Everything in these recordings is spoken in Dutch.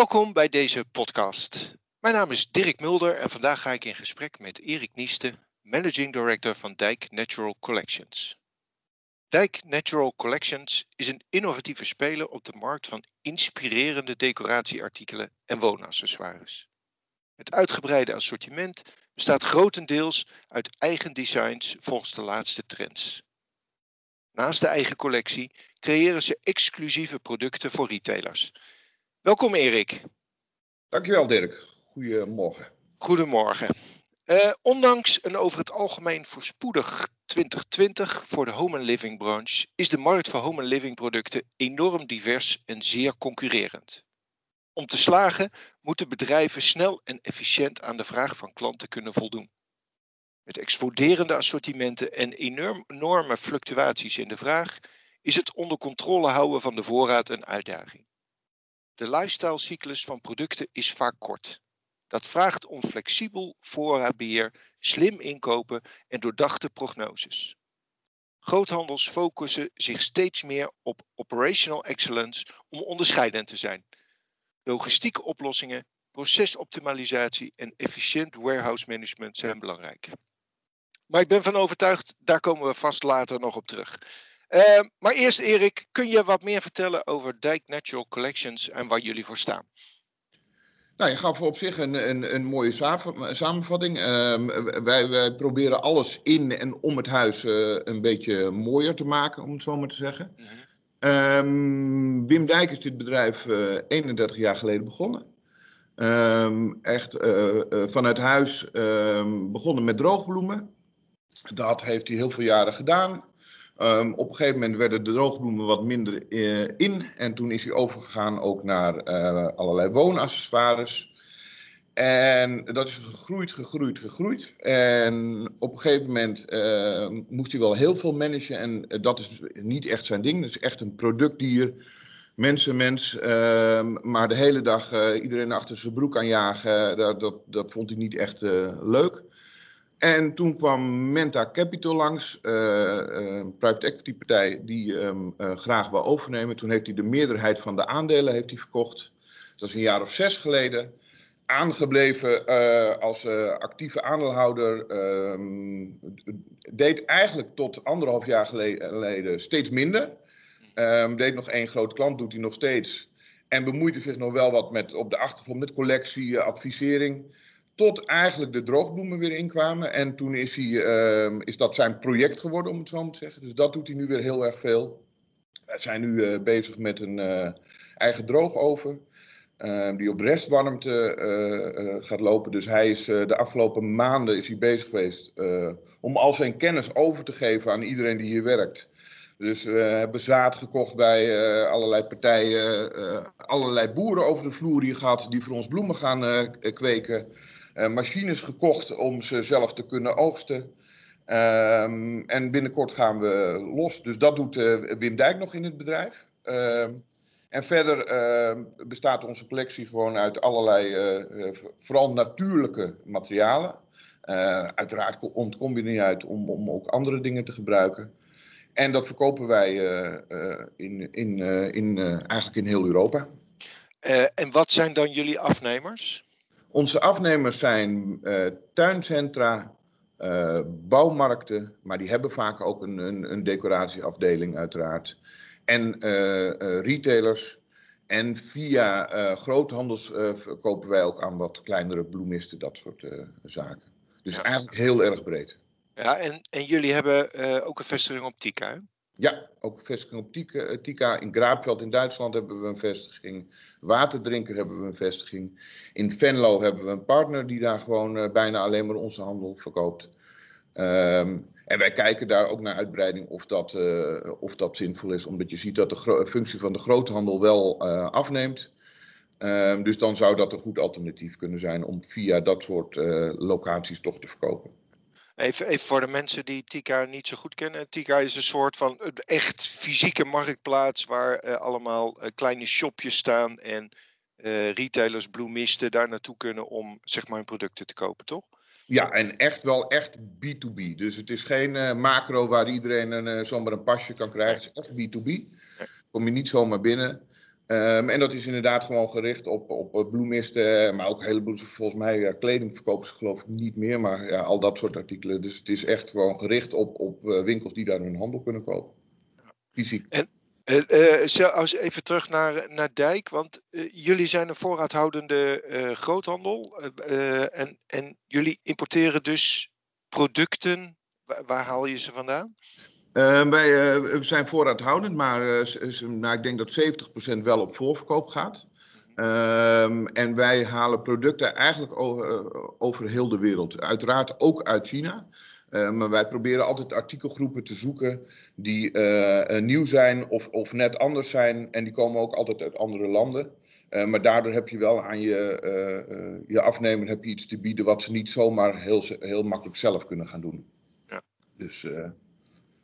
Welkom bij deze podcast. Mijn naam is Dirk Mulder en vandaag ga ik in gesprek met Erik Nieste, Managing Director van Dijk Natural Collections. Dijk Natural Collections is een innovatieve speler op de markt van inspirerende decoratieartikelen en woonaccessoires. Het uitgebreide assortiment bestaat grotendeels uit eigen designs volgens de laatste trends. Naast de eigen collectie creëren ze exclusieve producten voor retailers. Welkom Erik. Dankjewel Dirk. Goedemorgen. Goedemorgen. Uh, ondanks een over het algemeen voorspoedig 2020 voor de home and living branche is de markt voor home and living producten enorm divers en zeer concurrerend. Om te slagen moeten bedrijven snel en efficiënt aan de vraag van klanten kunnen voldoen. Met exploderende assortimenten en enorme fluctuaties in de vraag is het onder controle houden van de voorraad een uitdaging. De lifestylecyclus van producten is vaak kort. Dat vraagt om flexibel voorraadbeheer, slim inkopen en doordachte prognoses. Groothandels focussen zich steeds meer op operational excellence om onderscheidend te zijn. Logistieke oplossingen, procesoptimalisatie en efficiënt warehouse management zijn belangrijk. Maar ik ben van overtuigd, daar komen we vast later nog op terug. Uh, maar eerst Erik, kun je wat meer vertellen over Dijk Natural Collections en waar jullie voor staan? Nou, je gaf op zich een, een, een mooie samenvatting. Uh, wij, wij, proberen alles in en om het huis uh, een beetje mooier te maken, om het zo maar te zeggen. Mm -hmm. Wim Dijk is dit bedrijf 31 eh, jaar geleden begonnen. Um, echt uh, vanuit huis begonnen met droogbloemen. Dat heeft hij heel veel jaren gedaan. Um, op een gegeven moment werden de droogbloemen wat minder uh, in. En toen is hij overgegaan ook naar uh, allerlei woonaccessoires. En dat is gegroeid, gegroeid, gegroeid. En op een gegeven moment uh, moest hij wel heel veel managen. En dat is niet echt zijn ding. Dat is echt een productdier. Mensen, mens. Ehm, maar de hele dag iedereen achter zijn broek aan jagen. Dat, dat, dat vond hij niet echt leuk. En toen kwam Menta Capital langs, uh, uh, private equity partij, die um, uh, graag wil overnemen. Toen heeft hij de meerderheid van de aandelen heeft hij verkocht. Dat is een jaar of zes geleden. Aangebleven als actieve aandeelhouder. Um, deed eigenlijk tot anderhalf jaar geleden steeds minder. Um, deed nog één grote klant, doet hij nog steeds. En bemoeide zich nog wel wat met op de achtergrond met collectie, advisering. Tot eigenlijk de droogbloemen weer inkwamen. En toen is, hij, uh, is dat zijn project geworden, om het zo maar te zeggen. Dus dat doet hij nu weer heel erg veel. We zijn nu uh, bezig met een uh, eigen droogoven. Uh, die op restwarmte gaat lopen. Dus hij is de afgelopen maanden is hij bezig geweest om al zijn kennis over te geven aan iedereen die hier werkt. Dus we hebben zaad gekocht bij allerlei partijen, allerlei boeren over de vloer hier gehad die voor ons bloemen gaan kweken. Eh, machines gekocht om ze zelf te kunnen oogsten. Um, en binnenkort gaan we los. Dus dat doet uh, Wim Dijk nog in het bedrijf. Uh, en verder uh, bestaat onze collectie gewoon uit allerlei, uh, vooral natuurlijke materialen. uiteraard ontkom je niet uit om, om ook andere dingen te gebruiken. En dat verkopen wij in, in, in, eigenlijk in heel Europa. en wat zijn dan jullie afnemers? Onze afnemers zijn uh, tuincentra, uh, bouwmarkten, maar die hebben vaak ook een, een, een decoratieafdeling uiteraard. En uh, retailers. En via groothandels kopen wij ook aan wat kleinere bloemisten, dat soort zaken. Dus eigenlijk heel erg breed. Ja, en, en jullie hebben ook een vestiging op Tika, hè? Ja, ook vestiging op Tika. In Graapveld in Duitsland hebben we een vestiging. Waterdrinker hebben we een vestiging. In Venlo hebben we een partner die daar gewoon uh, bijna alleen maar onze handel verkoopt. Um, en wij kijken daar ook naar uitbreiding of dat, uh, of dat zinvol is, omdat je ziet dat de functie van de groothandel wel afneemt. Um, dus dan zou dat een goed alternatief kunnen zijn om via dat soort locaties toch te verkopen. Even, even voor de mensen die Tika niet zo goed kennen. Tika is een soort van echt fysieke marktplaats waar uh, allemaal uh, kleine shopjes staan en uh, retailers, bloemisten daar naartoe kunnen om zeg maar hun producten te kopen, toch? Ja, en echt wel echt B2B. Dus het is geen macro waar iedereen een, zomaar een pasje kan krijgen. Het is echt B2B. Kom je niet zomaar binnen. Ehm, en dat is inderdaad gewoon gericht op, op bloemisten, maar ook een heleboel, volgens mij, ja, kleding verkopen ze geloof ik niet meer, maar ja, al dat soort artikelen. Dus het is echt gewoon gericht op, op winkels die daar hun handel kunnen kopen. Fysiek. En, uh, even terug naar, naar Dijk, want jullie zijn een voorraadhoudende groothandel en, en jullie importeren dus producten. Waar, waar haal je ze vandaan? Uh, wij uh, zijn voorraadhoudend, maar uh, nou, ik denk dat 70% wel op voorverkoop gaat. Ehm, en wij halen producten eigenlijk over, over, heel de wereld. Uiteraard ook uit China. maar wij proberen altijd artikelgroepen te zoeken die nieuw zijn of, of, net anders zijn. En die komen ook altijd uit andere landen. maar daardoor heb je wel aan je, je afnemer heb je iets te bieden wat ze niet zomaar heel, heel makkelijk zelf kunnen gaan doen. Ja. Dus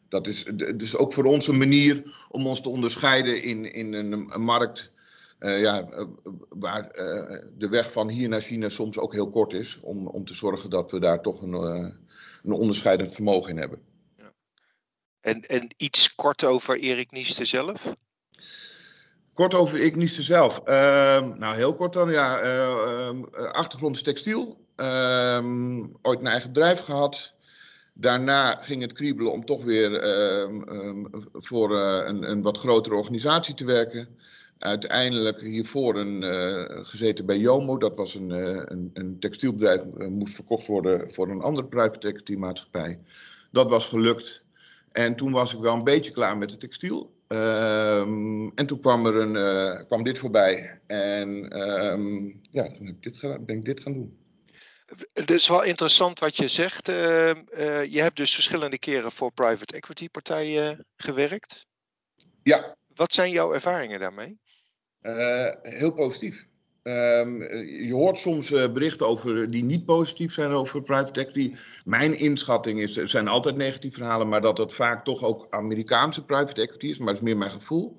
dat is dus ook voor ons een manier om ons te onderscheiden in, in een, een markt uh, ja, uh, waar uh, de weg van hier naar China soms ook heel kort is. Om, om te zorgen dat we daar toch een, een onderscheidend vermogen in hebben. Ja. En, en iets kort over Erik Nieste zelf? Kort over Erik Nieste zelf. Ehm, nou, heel kort dan. Ja, ehm, achtergrond is textiel. Ehm, ooit een eigen bedrijf gehad. Daarna ging het kriebelen om toch weer ehm, ehm, voor uh, een, een, wat grotere organisatie te werken. Uiteindelijk hiervoor een, uh, gezeten bij Jomo. Dat was een, uh, een, een textielbedrijf, moest verkocht worden voor een andere private maatschappij. Dat was gelukt. En toen was ik wel een beetje klaar met het textiel. Um, en toen kwam, er een, kwam dit voorbij. En ja, toen heb ik dit, ben ik dit gaan doen. Het is wel interessant wat je zegt. Uh, uh, je hebt dus verschillende keren voor private equity partijen gewerkt. Ja. Wat zijn jouw ervaringen daarmee? Uh, heel positief. Um, je hoort soms berichten over die niet positief zijn over private equity. Mijn inschatting is, er zijn altijd negatieve verhalen, maar dat het vaak toch ook Amerikaanse private equity is. Maar dat is meer mijn gevoel.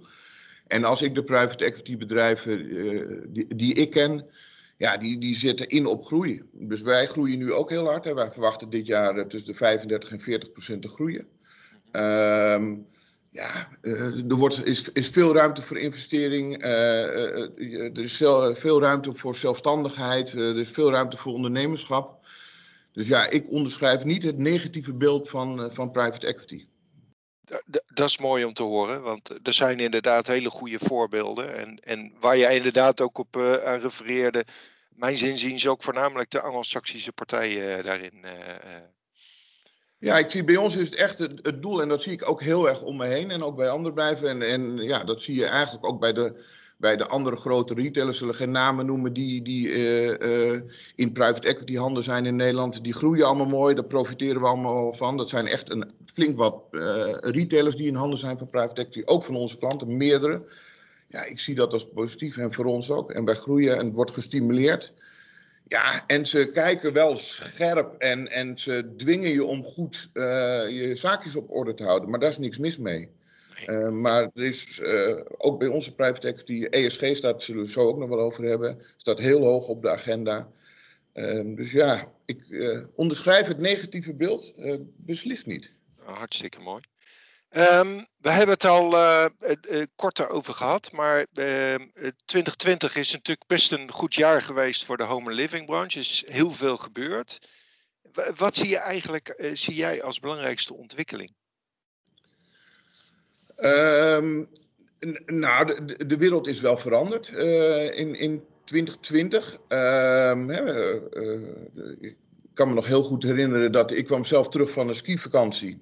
En als ik de private equity bedrijven die, die ik ken, ja, die, die zitten in op groei. Dus wij groeien nu ook heel hard. Hè. Wij verwachten dit jaar eh, tussen de 35 en 40 procent te groeien. Um, ja, uh, er wordt, is, is veel ruimte voor investering. Uh, er is veel ruimte voor zelfstandigheid. er is veel ruimte voor ondernemerschap. Dus ja, ik onderschrijf niet het negatieve beeld van, van private equity. Dat is mooi om te horen, want er zijn inderdaad hele goede voorbeelden. En, en waar jij inderdaad ook op uh, aan refereerde, mijn zin zien ze ook voornamelijk de Anglo-Saxische partijen uh, daarin. Uh, ja, ik zie bij ons is het echt het, doel, en dat zie ik ook heel erg om me heen en ook bij andere bedrijven. En, en ja, dat zie je eigenlijk ook bij de, bij de andere grote retailers, zullen geen namen noemen, die, die uh, uh, in private equity handen zijn in Nederland. Die groeien allemaal mooi, daar profiteren we allemaal van. Dat zijn echt een, flink wat uh, retailers die in handen zijn van private equity, ook van onze klanten, meerdere. Ja, ik zie dat als positief en voor ons ook. En wij groeien en het wordt gestimuleerd. Ja, en ze kijken wel scherp en, en ze dwingen je om goed je zaakjes op orde te houden. Maar daar is niks mis mee. Uh, maar er is uh, ook bij onze private equity, ESG staat, zullen we zo ook nog wel over hebben, staat heel hoog op de agenda. Uh, dus ja, ik eh, onderschrijf het negatieve beeld beslist niet. Oh, hartstikke mooi. Um, we hebben het al kort over gehad, maar 2020 ehm, is natuurlijk best een goed jaar geweest voor de home living branche. Er is heel veel gebeurd. Wat zie je eigenlijk, zie jij als belangrijkste ontwikkeling? Um, nou, de, de, wereld is wel veranderd uh, in, in 2020. Um, ehm, hè, uh, ik kan me nog heel goed herinneren dat ik kwam zelf terug van een skivakantie.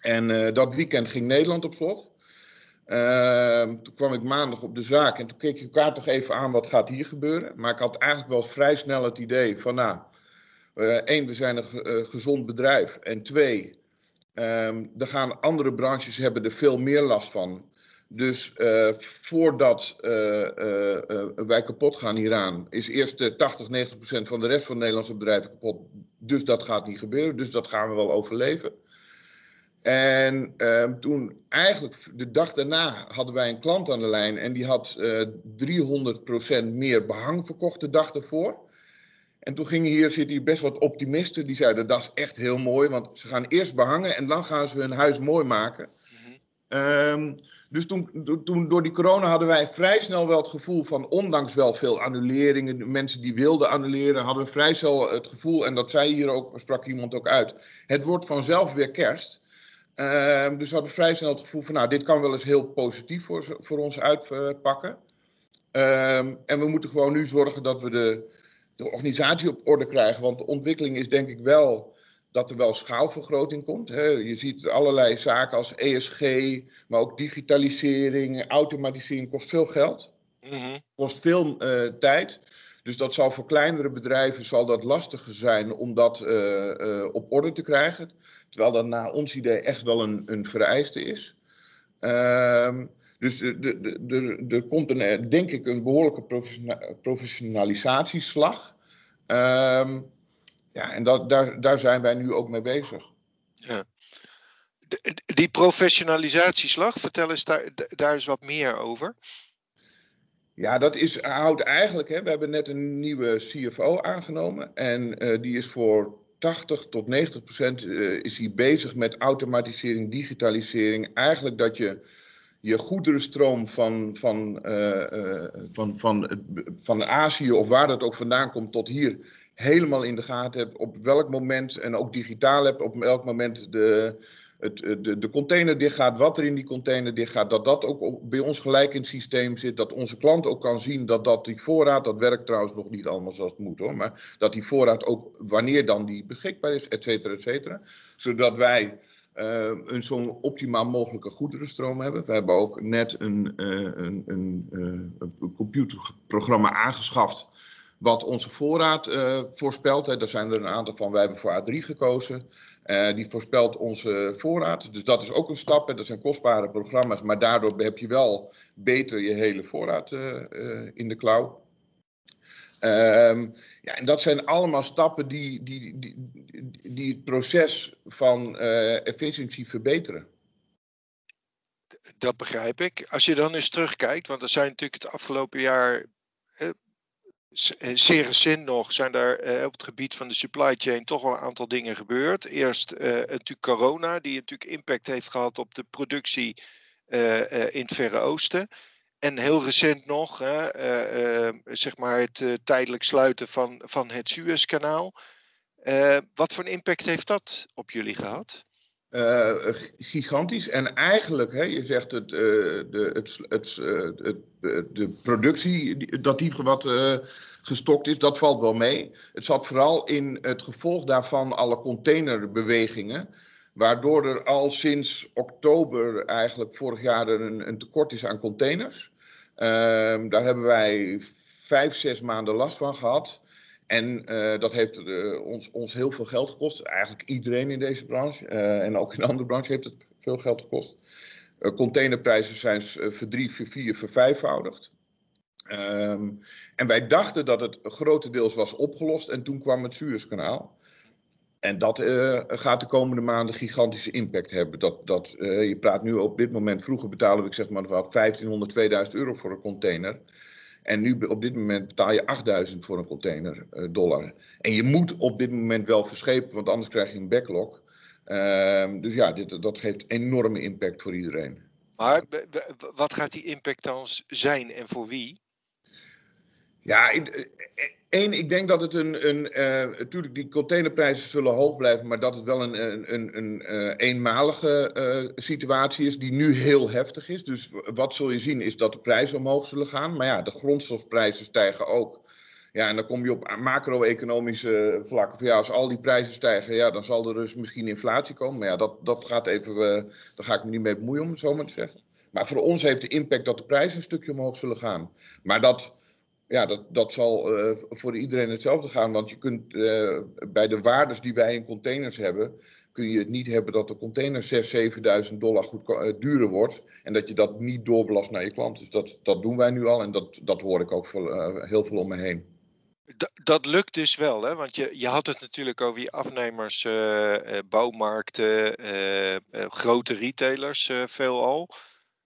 En dat weekend ging Nederland op slot. Ehm, toen kwam ik maandag op de zaak en toen keek je elkaar toch even aan wat gaat hier gebeuren. Maar ik had eigenlijk wel vrij snel het idee van nou, één, we zijn een gezond bedrijf. En twee, Um, er gaan andere branches hebben er veel meer last van. Dus uh, voordat uh, uh, wij kapot gaan hieraan, is eerst 80, 90 procent van de rest van de Nederlandse bedrijven kapot. Dus dat gaat niet gebeuren. Dus dat gaan we wel overleven. En ehm, toen, eigenlijk de dag daarna, hadden wij een klant aan de lijn en die had 300 procent meer behang verkocht de dag ervoor. En toen gingen hier, zitten hier best wat optimisten. Die zeiden dat is echt heel mooi. Want ze gaan eerst behangen en dan gaan ze hun huis mooi maken. Ehm, dus toen, toen, door die corona hadden wij vrij snel wel het gevoel van, ondanks wel veel annuleringen, mensen die wilden annuleren, hadden we vrij snel het gevoel, en dat zei hier ook, sprak iemand ook uit, het wordt vanzelf weer kerst. Ehm, dus we hadden vrij snel het gevoel van, nou, dit kan wel eens heel positief voor, voor ons uitpakken. Ehm, en we moeten gewoon nu zorgen dat we de, de organisatie op orde krijgen, want de ontwikkeling is denk ik wel dat er wel schaalvergroting komt. Hè. Je ziet allerlei zaken als ESG, maar ook digitalisering, automatisering kost veel geld. Mm Kost veel uh, tijd. Dus dat zal voor kleinere bedrijven zal dat lastiger zijn om dat uh, uh, op orde te krijgen. Terwijl dat na ons idee echt wel een, een vereiste is. Ehm, dus er komt een, denk ik een behoorlijke professionalisatieslag. Um, ja, en dat, daar, daar zijn wij nu ook mee bezig. Ja. die professionalisatieslag, vertel eens daar, daar eens wat meer over. Ja, dat is, houdt eigenlijk, hè, we hebben net een nieuwe CFO aangenomen. En uh, die is voor 80 tot 90 procent uh, is hij bezig met automatisering, digitalisering. Eigenlijk dat je je goederenstroom van, van, uh, van, van, van Azië of waar dat ook vandaan komt tot hier helemaal in de gaten hebt op welk moment, en ook digitaal hebt, op welk moment de, het, de, de container dicht gaat, wat er in die container dicht gaat, dat dat ook bij ons gelijk in het systeem zit, dat onze klant ook kan zien dat, dat die voorraad, dat werkt trouwens nog niet allemaal zoals het moet hoor, maar dat die voorraad ook wanneer dan die beschikbaar is, et cetera, et cetera, zodat wij uh, een zo'n optimaal mogelijke goederenstroom hebben. We hebben ook net een, uh, een, een, uh, een computerprogramma aangeschaft wat onze voorraad voorspelt. Hè. Daar zijn er een aantal van. Wij hebben voor A3 gekozen. Die voorspelt onze voorraad. Dus dat is ook een stap. Hè. Dat zijn kostbare programma's. Maar daardoor heb je wel beter je hele voorraad in de klauw. Um, ja, en dat zijn allemaal stappen die, die, die, die het proces van efficiëntie verbeteren. Dat begrijp ik. Als je dan eens terugkijkt, want er zijn natuurlijk het afgelopen jaar eh, zeer recent nog zijn eh, op het gebied van de supply chain toch wel een aantal dingen gebeurd. Eerst natuurlijk corona, die natuurlijk impact heeft gehad op de productie in het Verre Oosten. En heel recent nog, zeg maar het tijdelijk sluiten van, van het Suezkanaal. wat voor een impact heeft dat op jullie gehad? Gigantisch. En eigenlijk, hè, je zegt het, de, het, het, het, de productie, dat die wat gestokt is, dat valt wel mee. Het zat vooral in het gevolg daarvan alle containerbewegingen. Waardoor er al sinds oktober eigenlijk vorig jaar een, een tekort is aan containers. Ehm, daar hebben wij vijf, zes maanden last van gehad. En uh, dat heeft uh, ons, ons heel veel geld gekost. Eigenlijk iedereen in deze branche. Uh, en ook in andere branche heeft het veel geld gekost. containerprijzen zijn verdrie, vier, vervijfvoudigd. Um, en wij dachten dat het grotendeels was opgelost. En toen kwam het Suezkanaal. En dat gaat de komende maanden gigantische impact hebben. Dat, dat, je praat nu op dit moment, vroeger betalen we zeg maar wat 1500, 2000 euro voor een container. En nu op dit moment betaal je 8000 voor een container uh, dollar. En je moet op dit moment wel verschepen, want anders krijg je een backlog. Uh, dus ja, dit, dat geeft enorme impact voor iedereen. Maar wat gaat die impact dan zijn en voor wie? Ja, één, ik denk dat het een, een uh, natuurlijk die containerprijzen zullen hoog blijven, maar dat het wel een, een, een, een uh, eenmalige uh, situatie is die nu heel heftig is. Dus wat zul je zien is dat de prijzen omhoog zullen gaan, maar ja, de grondstofprijzen stijgen ook. Ja, en dan kom je op macro-economische vlakken. ja, als al die prijzen stijgen, ja, dan zal er dus misschien inflatie komen. Maar ja, dat, dat gaat even, daar ga ik me niet mee bemoeien om het zo maar te zeggen. Maar voor ons heeft de impact dat de prijzen een stukje omhoog zullen gaan. Maar dat ja, dat, dat zal uh, voor iedereen hetzelfde gaan. Want je kunt uh, bij de waardes die wij in containers hebben, kun je het niet hebben dat de container 6.000, 7.000 dollar goed, uh, duurder wordt. En dat je dat niet doorbelast naar je klant. Dus dat, dat doen wij nu al en dat, dat hoor ik ook veel, heel veel om me heen. Dat, dat lukt dus wel, hè? want je, je had het natuurlijk over je afnemers, bouwmarkten, grote retailers veelal.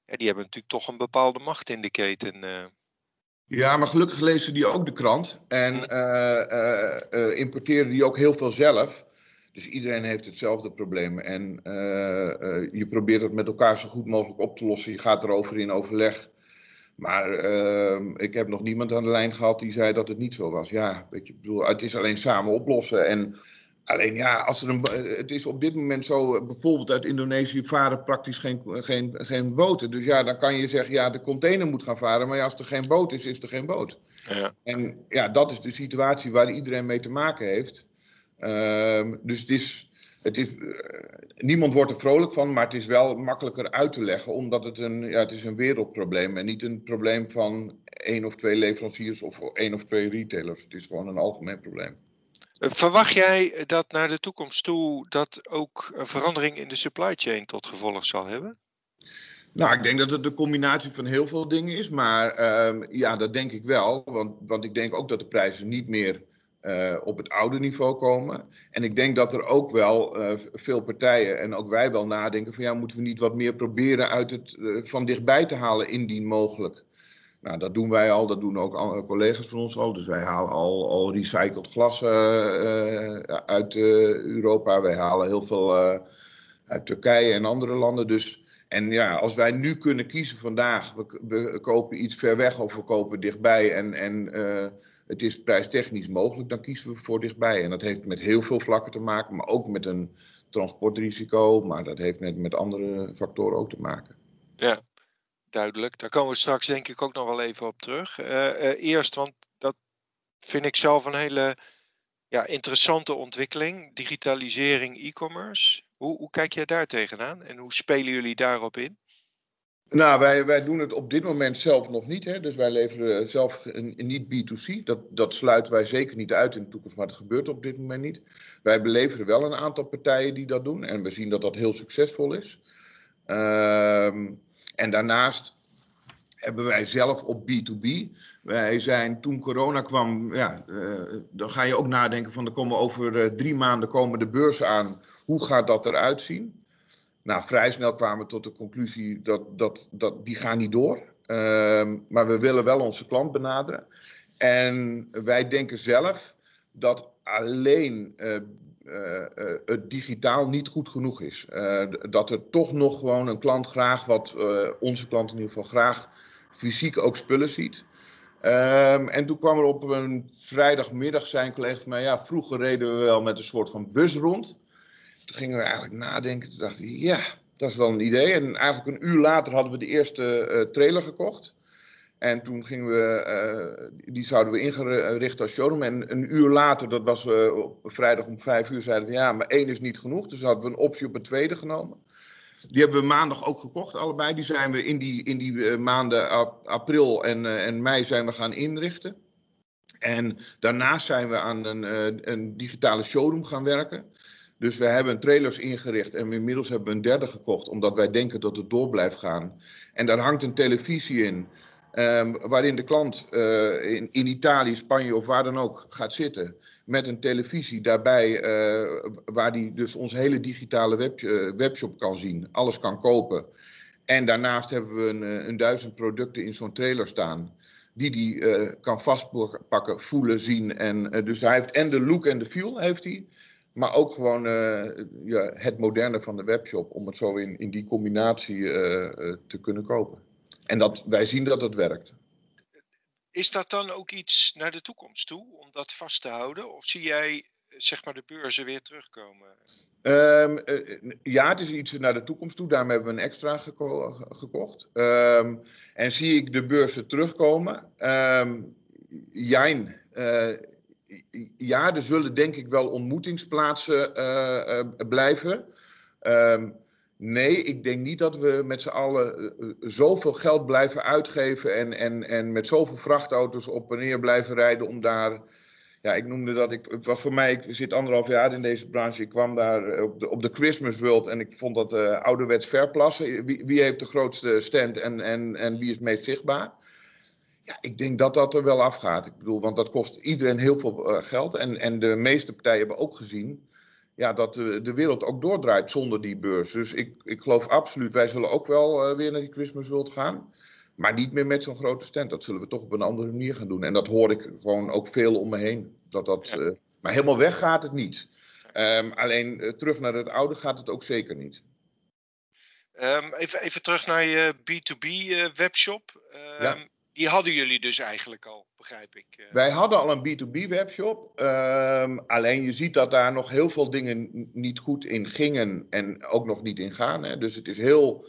En die hebben natuurlijk toch een bepaalde macht in de keten. Ja, maar gelukkig lezen die ook de krant. En uh, importeren die ook heel veel zelf. Dus iedereen heeft hetzelfde probleem. En je probeert het met elkaar zo goed mogelijk op te lossen. Je gaat erover in overleg. Maar ehm, ik heb nog niemand aan de lijn gehad die zei dat het niet zo was. Ja, weet je, bedoel, het is alleen samen oplossen. En alleen ja, als er een, het is op dit moment zo, bijvoorbeeld uit Indonesië varen praktisch geen, geen, geen boten. Dus ja, dan kan je zeggen, ja, de container moet gaan varen. Maar ja, als er geen boot is, is er geen boot. Ja. En ja, dat is de situatie waar iedereen mee te maken heeft. Ehm, dus het is het is, eh, niemand wordt er vrolijk van, maar het is wel makkelijker uit te leggen, omdat het een, ja, het is een wereldprobleem en niet een probleem van één of twee leveranciers of één of twee retailers. Het is gewoon een algemeen probleem. Verwacht jij dat naar de toekomst toe dat ook een verandering in de supply chain tot gevolg zal hebben? Nou, ik denk dat het een combinatie van heel veel dingen is, maar uh, ja, dat denk ik wel. Want, want ik denk ook dat de prijzen niet meer uh, op het oude niveau komen. En ik denk dat er ook wel uh, veel partijen en ook wij wel nadenken van ja, moeten we niet wat meer proberen uit het uh, van dichtbij te halen indien mogelijk. Nou, dat doen wij al, dat doen ook andere collega's van ons al. Dus wij halen al, al recycled glas uit Europa. Wij halen heel veel uit Turkije en andere landen. Dus en ja, als wij nu kunnen kiezen vandaag, we, we kopen iets ver weg of we kopen dichtbij en, en uh, het is prijstechnisch mogelijk, dan kiezen we voor dichtbij. En dat heeft met heel veel vlakken te maken, maar ook met een transportrisico, maar dat heeft met, met andere factoren ook te maken. Ja, duidelijk. Daar komen we straks denk ik ook nog wel even op terug. Uh, uh, eerst, want dat vind ik zelf een hele ja, interessante ontwikkeling, digitalisering, e-commerce. Hoe, hoe kijk jij daar tegenaan en hoe spelen jullie daarop in? Nou, wij, wij doen het op dit moment zelf nog niet. Hè? Dus wij leveren zelf niet B2C. Dat, dat sluiten wij zeker niet uit in de toekomst, maar dat gebeurt op dit moment niet. Wij beleveren wel een aantal partijen die dat doen. En we zien dat dat heel succesvol is. Ehm, en daarnaast hebben wij zelf op B2B. Wij zijn toen corona kwam, ja, uh, dan ga je ook nadenken van er komen over uh, drie maanden komen de beurzen aan. Hoe gaat dat eruit zien? Nou, vrij snel kwamen we tot de conclusie dat, dat, dat die gaan niet door. Uh, maar we willen wel onze klant benaderen. En wij denken zelf dat alleen uh, het digitaal niet goed genoeg is. dat er toch nog gewoon een klant graag, wat onze klant in ieder geval graag fysiek ook spullen ziet. Um, en toen kwam er op een vrijdagmiddag zijn collega van mij, ja, vroeger reden we wel met een soort van bus rond. Toen gingen we eigenlijk nadenken, toen dachten we, ja, dat is wel een idee. En eigenlijk een uur later hadden we de eerste trailer gekocht. En toen gingen we, uh, die zouden we ingericht als showroom. En een uur later, dat was uh, op vrijdag om vijf uur, zeiden we ja, maar één is niet genoeg. Dus hadden we een optie op een tweede genomen. Die hebben we maandag ook gekocht, allebei. Die zijn we in die, in die uh, maanden april en, en mei zijn we gaan inrichten. En daarnaast zijn we aan een, een digitale showroom gaan werken. Dus we hebben trailers ingericht en inmiddels hebben we een derde gekocht, omdat wij denken dat het door blijft gaan. En daar hangt een televisie in, um, waarin de klant in, in Italië, Spanje of waar dan ook gaat zitten met een televisie daarbij, uh, waar die dus ons hele digitale web, uh, webshop kan zien, alles kan kopen. En daarnaast hebben we een, eh, een duizend producten in zo'n trailer staan, die die kan vastpakken, voelen, zien. En, dus hij heeft en de look en de feel, heeft hij, maar ook gewoon ja, het moderne van de webshop, om het zo in, in die combinatie te kunnen kopen. En dat, wij zien dat het werkt. Is dat dan ook iets naar de toekomst toe, om dat vast te houden? Of zie jij zeg maar, de beurzen weer terugkomen? Um, uh, ja, het is iets naar de toekomst toe. Daarom hebben we een extra geko gekocht. Um, en zie ik de beurzen terugkomen? Um, jijn. Uh, ja, er zullen denk ik wel ontmoetingsplaatsen uh, blijven. Nee, ik denk niet dat we met z'n allen eh, eh, zoveel geld blijven uitgeven en, en, en met zoveel vrachtauto's op en neer blijven rijden om daar. Ja, ik noemde dat. Ik, het was voor mij, ik zit anderhalf jaar in deze branche. Ik kwam daar eh, op de, op de Christmas World en ik vond dat uh, ouderwets verplassen. Wie, wie heeft de grootste stand en, en, en wie is het meest zichtbaar? Ja, ik denk dat dat er wel afgaat. Ik bedoel, want dat kost iedereen heel veel geld. En, en de meeste partijen hebben ook gezien ja, dat de, de wereld ook doordraait zonder die beurs. Dus ik, ik geloof absoluut, wij zullen ook wel uh, weer naar die Christmas World gaan. Maar niet meer met zo'n grote stand. Dat zullen we toch op een andere manier gaan doen. En dat hoor ik gewoon ook veel om me heen. Dat dat, ja. uh, maar helemaal weg gaat het niet. Ehm, alleen terug naar het oude gaat het ook zeker niet. Ehm, even, even terug naar je B2B webshop. ja. Die hadden jullie dus eigenlijk al, begrijp ik. Eh. Wij hadden al een B2B webshop. Ehm, alleen je ziet dat daar nog heel veel dingen niet goed in gingen en ook nog niet in gaan. Hè. Dus het is heel.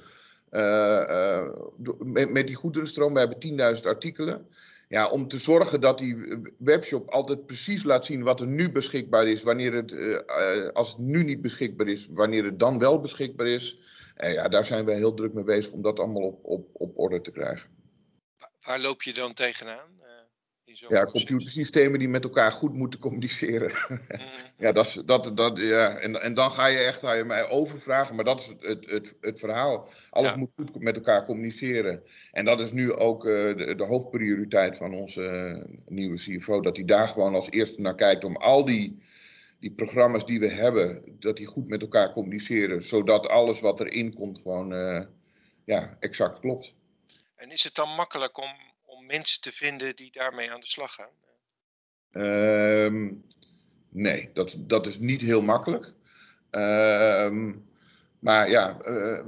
Uh, uh, met, die goederenstroom, we hebben 10.000 artikelen. Ja, om te zorgen dat die webshop altijd precies laat zien wat er nu beschikbaar is, wanneer het, als het nu niet beschikbaar is, wanneer het dan wel beschikbaar is. ja, daar zijn wij heel druk mee bezig om dat allemaal op, op, op orde te krijgen. Waar loop je dan tegenaan? Uh, ja, computersystemen die met elkaar goed moeten communiceren. Mm. ja, dat, is, dat, dat, ja. En, en dan ga je echt ga je mij overvragen, maar dat is het, het, het, verhaal. Alles moet goed met elkaar communiceren. En dat is nu ook uh, de, de, hoofdprioriteit van onze uh, nieuwe CFO, dat hij daar gewoon als eerste naar kijkt om al die die programma's die we hebben, dat die goed met elkaar communiceren, zodat alles wat erin komt gewoon uh, ja, exact klopt. En is het dan makkelijk om, om mensen te vinden die daarmee aan de slag gaan? Ehm, nee, dat, dat is niet heel makkelijk. Ehm, maar ja, uh,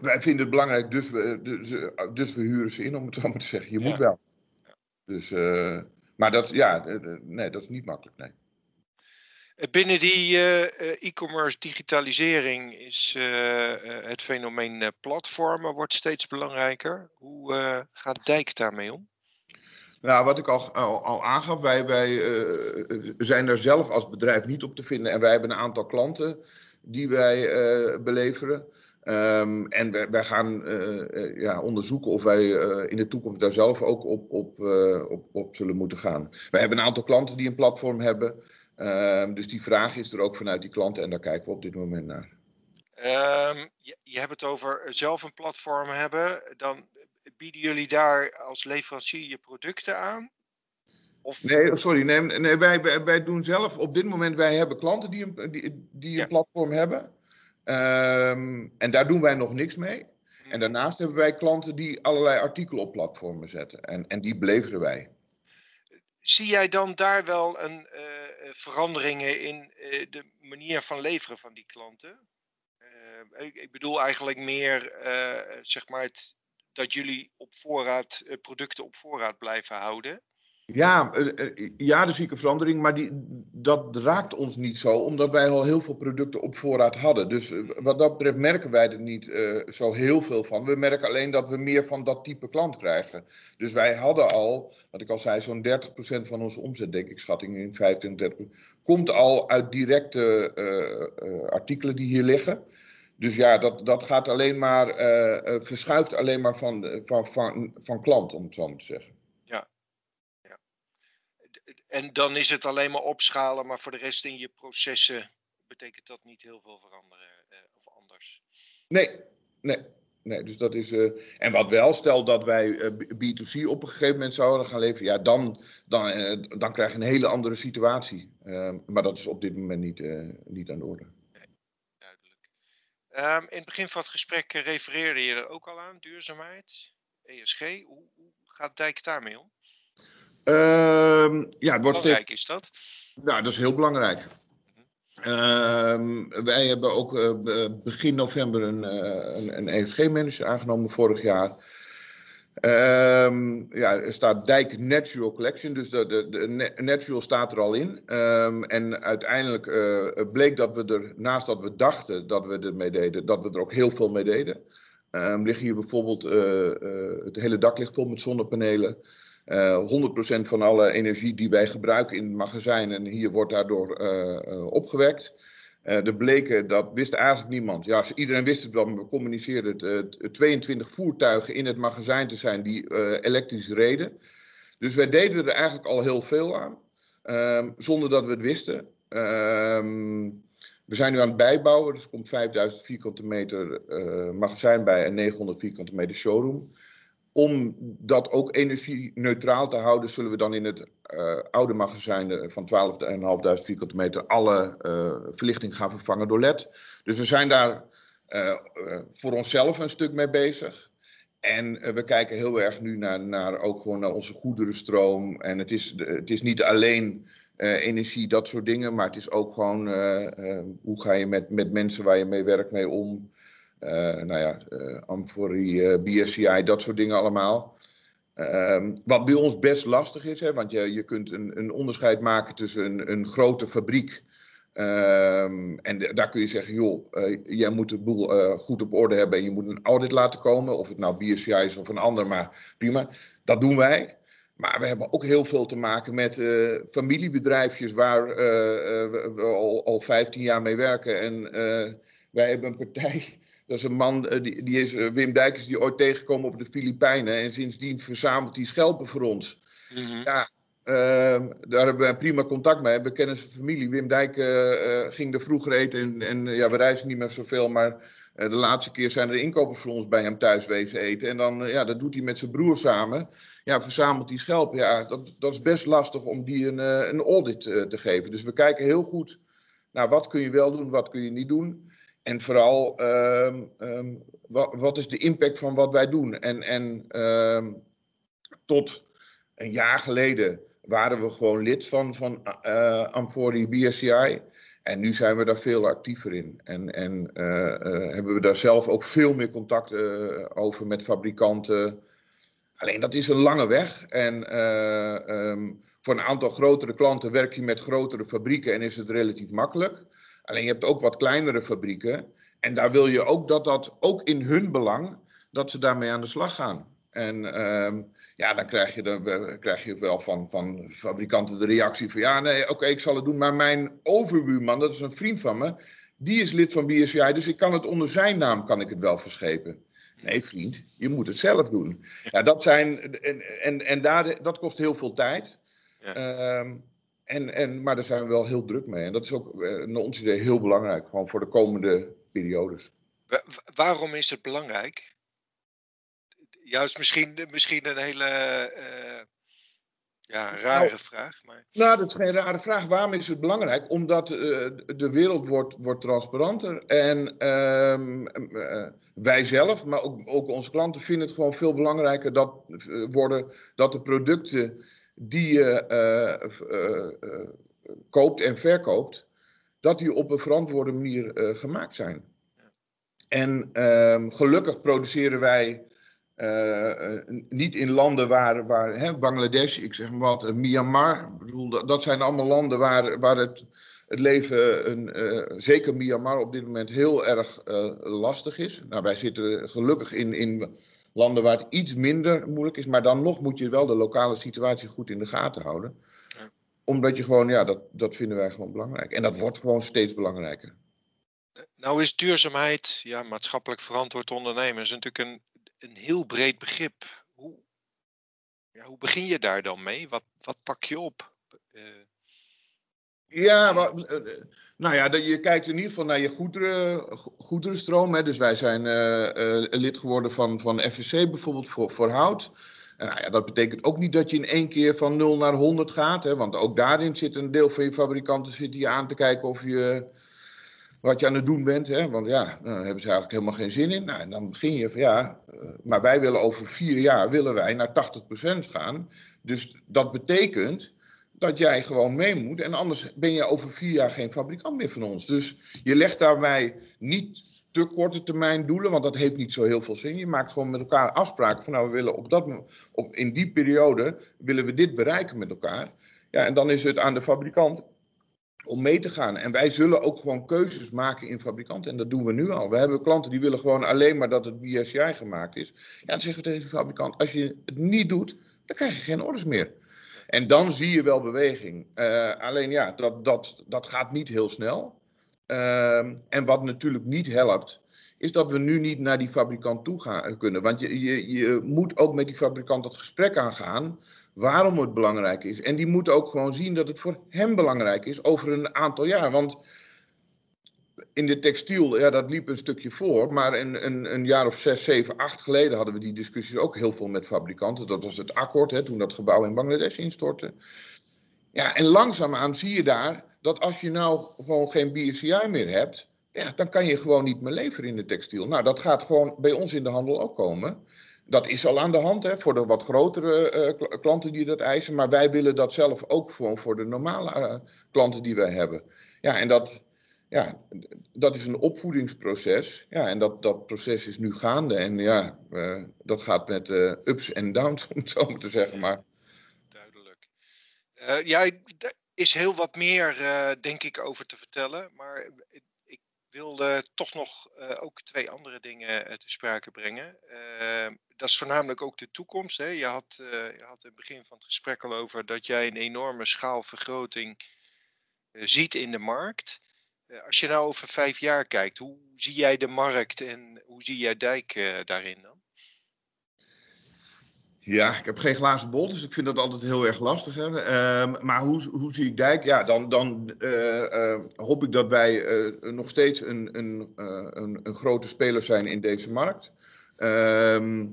wij vinden het belangrijk, dus we, dus, dus, we huren ze in, om het zo maar te zeggen. Je moet wel. Dus, uh, maar dat, ja, nee, dat is niet makkelijk, nee. Binnen die eh, eh, e-commerce digitalisering is eh, het fenomeen platformen wordt steeds belangrijker. Hoe gaat Dijk daarmee om? Nou, wat ik al, al, aangaf, wij, wij zijn daar zelf als bedrijf niet op te vinden. En wij hebben een aantal klanten die wij beleveren. Um, en wij, wij gaan ja, onderzoeken of wij in de toekomst daar zelf ook op, op, op, op zullen moeten gaan. Wij hebben een aantal klanten die een platform hebben. Ehm, dus die vraag is er ook vanuit die klanten en daar kijken we op dit moment naar. Um, je, je, hebt het over zelf een platform hebben. Dan bieden jullie daar als leverancier je producten aan? Of... Nee, sorry. Nee, nee wij, wij, doen zelf op dit moment, wij hebben klanten die een, die, die een platform hebben. Um, en daar doen wij nog niks mee. En hmm. daarnaast hebben wij klanten die allerlei artikelen op platformen zetten. En, en die beleveren wij. Zie jij dan daar wel een, uh, veranderingen in uh, de manier van leveren van die klanten? Uh, ik, ik, bedoel eigenlijk meer zeg maar het, dat jullie op voorraad producten op voorraad blijven houden. Ja, eh, eh, ja, de zieke verandering, maar die, dat raakt ons niet zo, omdat wij al heel veel producten op voorraad hadden. Dus eh, wat dat betreft merken wij er niet zo heel veel van. We merken alleen dat we meer van dat type klant krijgen. Dus wij hadden al, wat ik al zei, zo'n 30% van onze omzet, denk ik, schatting in 25, komt al uit directe artikelen die hier liggen. Dus ja, dat, dat gaat alleen maar, verschuift alleen maar van, van, van, van klant, om het zo maar te zeggen. En dan is het alleen maar opschalen, maar voor de rest in je processen betekent dat niet heel veel veranderen eh, of anders. Nee, nee. Nee, dus dat is. Uh, en wat wel, stel dat wij uh, B2C op een gegeven moment zouden gaan leveren, ja, dan, dan, uh, dan krijg je een hele andere situatie. Ehm, maar dat is op dit moment niet, niet aan de orde. Nee, duidelijk. Um, in het begin van het gesprek refereerde je er ook al aan, duurzaamheid, ESG. Hoe, hoe gaat Dijk daarmee om? Uh, ja, het wordt belangrijk is dat? Nou, dat is heel belangrijk. Uh, wij hebben ook uh, begin november een, uh, een, een ESG-manager aangenomen vorig jaar. Uh, ja, er staat Dijk Natural Collection, dus de, de, de Natural staat er al in. En uiteindelijk uh, bleek dat we er, naast dat we dachten dat we ermee deden, dat we er ook heel veel mee deden. Liggen hier bijvoorbeeld, het hele dak ligt vol met zonnepanelen. Uh, eh, 100% van alle energie die wij gebruiken in het magazijn en hier wordt daardoor uh, opgewekt. er bleken, dat wist eigenlijk niemand. Ja, iedereen wist het wel, maar we communiceerden het. 22 voertuigen in het magazijn te zijn die elektrisch reden. Dus wij deden er eigenlijk al heel veel aan, ehm, zonder dat we het wisten. Ehm, we zijn nu aan het bijbouwen, dus er komt 5000 vierkante meter magazijn bij en 900 vierkante meter showroom om dat ook energie-neutraal te houden, zullen we dan in het uh, oude magazijn van 12.500 vierkante meter alle uh, verlichting gaan vervangen door LED. Dus we zijn daar voor onszelf een stuk mee bezig. En we kijken heel erg nu naar, naar ook gewoon naar onze goederenstroom. En het is, het is niet alleen energie, dat soort dingen. Maar het is ook gewoon hoe ga je met, met mensen waar je mee werkt mee om. Nou ja, Amforie, BSCI, dat soort dingen allemaal. Ehm, wat bij ons best lastig is, hè, want je, je kunt een, een onderscheid maken tussen een, een grote fabriek. Um, en daar kun je zeggen, joh, jij moet de boel goed op orde hebben en je moet een audit laten komen. Of het nou BSCI is of een ander, maar prima. Dat doen wij. Maar we hebben ook heel veel te maken met familiebedrijfjes waar we al, al 15 jaar mee werken. En wij hebben een partij, dat is een man, die, die is Wim Dijkers, die ooit tegengekomen op de Filipijnen. En sindsdien verzamelt hij schelpen voor ons. Mm -hmm. Ja, uh, daar hebben we prima contact mee. We kennen zijn familie. Wim Dijk uh, ging er vroeger eten. En, en ja, we reizen niet meer zoveel. Maar de laatste keer zijn er inkopers voor ons bij hem thuis wezen eten. En dan, ja, dat doet hij met zijn broer samen. Ja, verzamelt die schelpen. Ja, dat, dat is best lastig om die een, een audit te geven. Dus we kijken heel goed naar wat kun je wel doen, wat kun je niet doen. En vooral, um, um, wat, wat, is de impact van wat wij doen? En, en um, tot een jaar geleden waren we gewoon lid van, van uh, Amfori BSCI. En nu zijn we daar veel actiever in. En, en uh, hebben we daar zelf ook veel meer contact over met fabrikanten. Alleen dat is een lange weg. En um, voor een aantal grotere klanten werk je met grotere fabrieken en is het relatief makkelijk. Alleen je hebt ook wat kleinere fabrieken. En daar wil je ook dat dat ook in hun belang, dat ze daarmee aan de slag gaan. En um, ja, dan krijg je, dan krijg je wel van, van fabrikanten de reactie van ja, nee, oké, ik zal het doen. Maar mijn overbuurman, dat is een vriend van me, die is lid van BSCI, dus ik kan het onder zijn naam kan ik het wel verschepen. Nee, vriend, je moet het zelf doen. Ja, dat zijn, en, en, en daar, dat kost heel veel tijd. Ja. Um, en, en, maar daar zijn we wel heel druk mee. En dat is ook uh, naar ons idee heel belangrijk, gewoon voor de komende periodes. Waarom is het belangrijk? juist misschien, misschien een hele uh, ja, rare nou, vraag. Maar... Nou, dat is geen rare vraag. Waarom is het belangrijk? Omdat uh, de wereld wordt, wordt transparanter. En uh, wij zelf, maar ook, ook onze klanten, vinden het gewoon veel belangrijker dat, worden, dat de producten die je koopt en verkoopt, dat die op een verantwoorde manier gemaakt zijn. En ehm, gelukkig produceren wij uh, niet in landen waar, waar hè, Bangladesh, ik zeg maar wat, uh, Myanmar, bedoel, dat, dat, zijn allemaal landen waar, waar het, het leven, een, uh, zeker Myanmar op dit moment, heel erg lastig is. Nou, wij zitten gelukkig in, in landen waar het iets minder moeilijk is, maar dan nog moet je wel de lokale situatie goed in de gaten houden. Omdat je gewoon, ja, dat, dat vinden wij gewoon belangrijk. En dat wordt gewoon steeds belangrijker. Nou is duurzaamheid, ja, maatschappelijk verantwoord ondernemen, is natuurlijk een een heel breed begrip. Hoe, ja, hoe begin je daar dan mee? Wat, wat pak je op? Uh, ja, uh, nou ja, je kijkt in ieder geval naar je goederen, goederenstroom. Hè. Dus wij zijn uh, lid geworden van, van FSC bijvoorbeeld voor, voor hout. Nou ja, dat betekent ook niet dat je in één keer van 0 naar 100 gaat. Hè, want ook daarin zit een deel van je fabrikanten zit je aan te kijken of je wat je aan het doen bent. Hè? Want ja, dan hebben ze eigenlijk helemaal geen zin in. Nou, en dan begin je van ja, eh, maar wij willen over vier jaar willen wij naar 80% gaan. Dus dat betekent dat jij gewoon mee moet. En anders ben je over vier jaar geen fabrikant meer van ons. Dus je legt daarbij niet te korte termijn doelen, want dat heeft niet zo heel veel zin. Je maakt gewoon met elkaar afspraken van nou, we willen op dat, op, in die periode willen we dit bereiken met elkaar. Ja, en dan is het aan de fabrikant om mee te gaan. En wij zullen ook gewoon keuzes maken in fabrikanten. En dat doen we nu al. We hebben klanten die willen gewoon alleen maar dat het BSCI gemaakt is. Ja, dan zeggen we tegen de fabrikant, als je het niet doet, dan krijg je geen orders meer. En dan zie je wel beweging. Uh, alleen ja, dat, dat, dat gaat niet heel snel. Uh, en wat natuurlijk niet helpt, is dat we nu niet naar die fabrikant toe gaan, kunnen. Want je, je, je moet ook met die fabrikant dat gesprek aangaan waarom het belangrijk is. En die moeten ook gewoon zien dat het voor hem belangrijk is over een aantal jaar. Want in de textiel, ja, dat liep een stukje voor. Maar een, een, een jaar of zes, zeven, acht geleden hadden we die discussies ook heel veel met fabrikanten. Dat was het akkoord, hè, toen dat gebouw in Bangladesh instortte. Ja, en langzaamaan zie je daar dat als je nou gewoon geen BSCI meer hebt, ja, dan kan je gewoon niet meer leveren in de textiel. Nou, dat gaat gewoon bij ons in de handel ook komen. Dat is al aan de hand hè, voor de wat grotere klanten die dat eisen. Maar wij willen dat zelf ook voor, voor de normale klanten die wij hebben. Ja, en dat, ja, dat is een opvoedingsproces. Ja, en dat, dat proces is nu gaande. En ja, dat gaat met ups en downs, om het zo maar te zeggen. Maar... Duidelijk. ja, is heel wat meer, denk ik, over te vertellen. Maar wilde toch nog uh, ook twee andere dingen uh, te sprake brengen. Uh, dat is voornamelijk ook de toekomst. Hè. Je, had, je had in het begin van het gesprek al over dat jij een enorme schaalvergroting ziet in de markt. als je nou over vijf jaar kijkt, hoe zie jij de markt en hoe zie jij Dijk daarin dan? Ja, ik heb geen glazen bol, dus ik vind dat altijd heel erg lastig. Hè. Ehm, maar hoe, hoe zie ik Dijk? Ja, dan, dan uh, hoop ik dat wij uh, nog steeds een, een, een, een, grote speler zijn in deze markt. Ehm,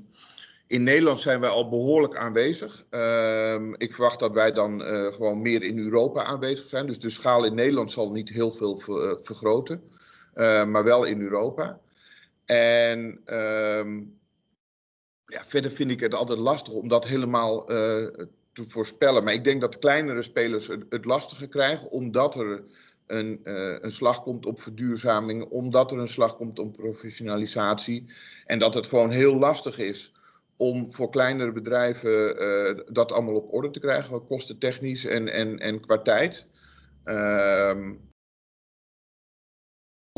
in Nederland zijn wij al behoorlijk aanwezig. Ehm, ik verwacht dat wij dan gewoon meer in Europa aanwezig zijn. Dus de schaal in Nederland zal niet heel veel vergroten, maar wel in Europa. En ja, verder vind ik het altijd lastig om dat helemaal uh, te voorspellen. Maar ik denk dat kleinere spelers het, lastiger krijgen, omdat er een, uh, een slag komt op verduurzaming, omdat er een slag komt op professionalisatie. En dat het gewoon heel lastig is om voor kleinere bedrijven uh, dat allemaal op orde te krijgen, kostentechnisch en, en, en qua tijd. Ehm,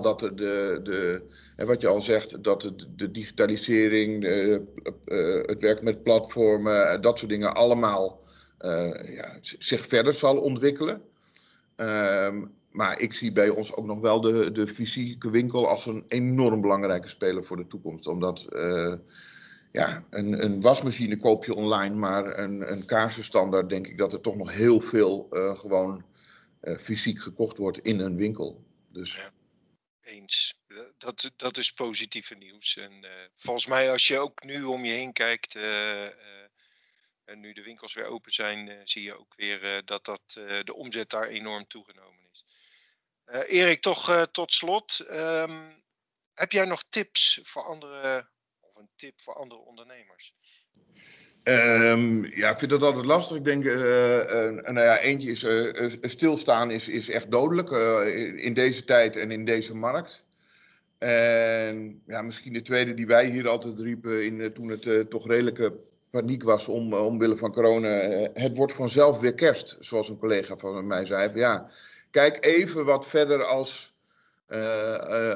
dat de, de, de wat je al zegt, dat de, de digitalisering, de, uh, het werk met platformen, dat soort dingen allemaal uh, ja, zich verder zal ontwikkelen. Uh, maar ik zie bij ons ook nog wel de, de fysieke winkel als een enorm belangrijke speler voor de toekomst. Omdat uh, ja, een, een, wasmachine koop je online, maar een, een kaarsenstandaard denk ik dat er toch nog heel veel gewoon fysiek gekocht wordt in een winkel. Dus eens. Dat, dat is positieve nieuws. En uh, volgens mij, als je ook nu om je heen kijkt, uh, uh, en nu de winkels weer open zijn, zie je ook weer dat, dat de omzet daar enorm toegenomen is. Erik, toch tot slot. Um, heb jij nog tips voor andere, een tip voor andere ondernemers? Um, ja, ik vind dat altijd lastig. Ik denk, uh, uh, nou ja, eentje is stilstaan is, is echt dodelijk in deze tijd en in deze markt. En ja, misschien de tweede die wij hier altijd riepen in, toen het toch redelijke paniek was om, omwille van corona. het wordt vanzelf weer kerst, zoals een collega van mij zei. Ja, kijk even wat verder als,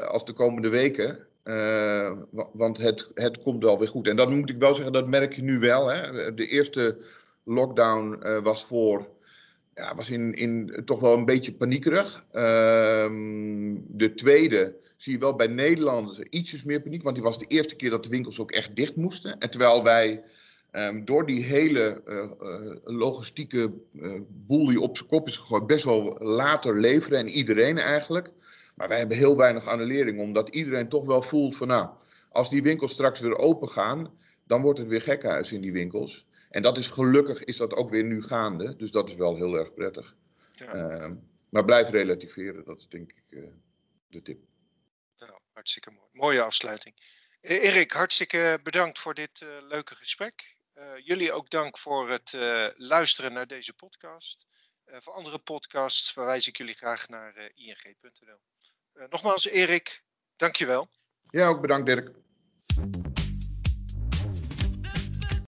als de komende weken. Uh, want het, het komt wel weer goed. En dat moet ik wel zeggen, dat merk je nu wel. Hè. De eerste lockdown uh, was voor. Ja, was in, in toch wel een beetje paniekerig. Uh, de tweede zie je wel bij Nederlanders ietsjes meer paniek. Want die was de eerste keer dat de winkels ook echt dicht moesten. En terwijl wij um, door die hele uh, logistieke boel die op zijn kop is gegooid, best wel later leveren. En iedereen eigenlijk. Maar wij hebben heel weinig annulering, omdat iedereen toch wel voelt van nou, als die winkels straks weer open gaan, dan wordt het weer gekhuis in die winkels. En dat is gelukkig is dat ook weer nu gaande, dus dat is wel heel erg prettig. Ja. Uh, maar blijf relativeren, dat is denk ik uh, de tip. Nou, hartstikke mooi. Mooie afsluiting. E-, Erik, hartstikke bedankt voor dit uh, leuke gesprek. Uh, jullie ook dank voor het luisteren naar deze podcast. Voor andere podcasts verwijs ik jullie graag naar ing.nl. Uh, nogmaals, Erik, dankjewel. Ja, ook bedankt, Dirk.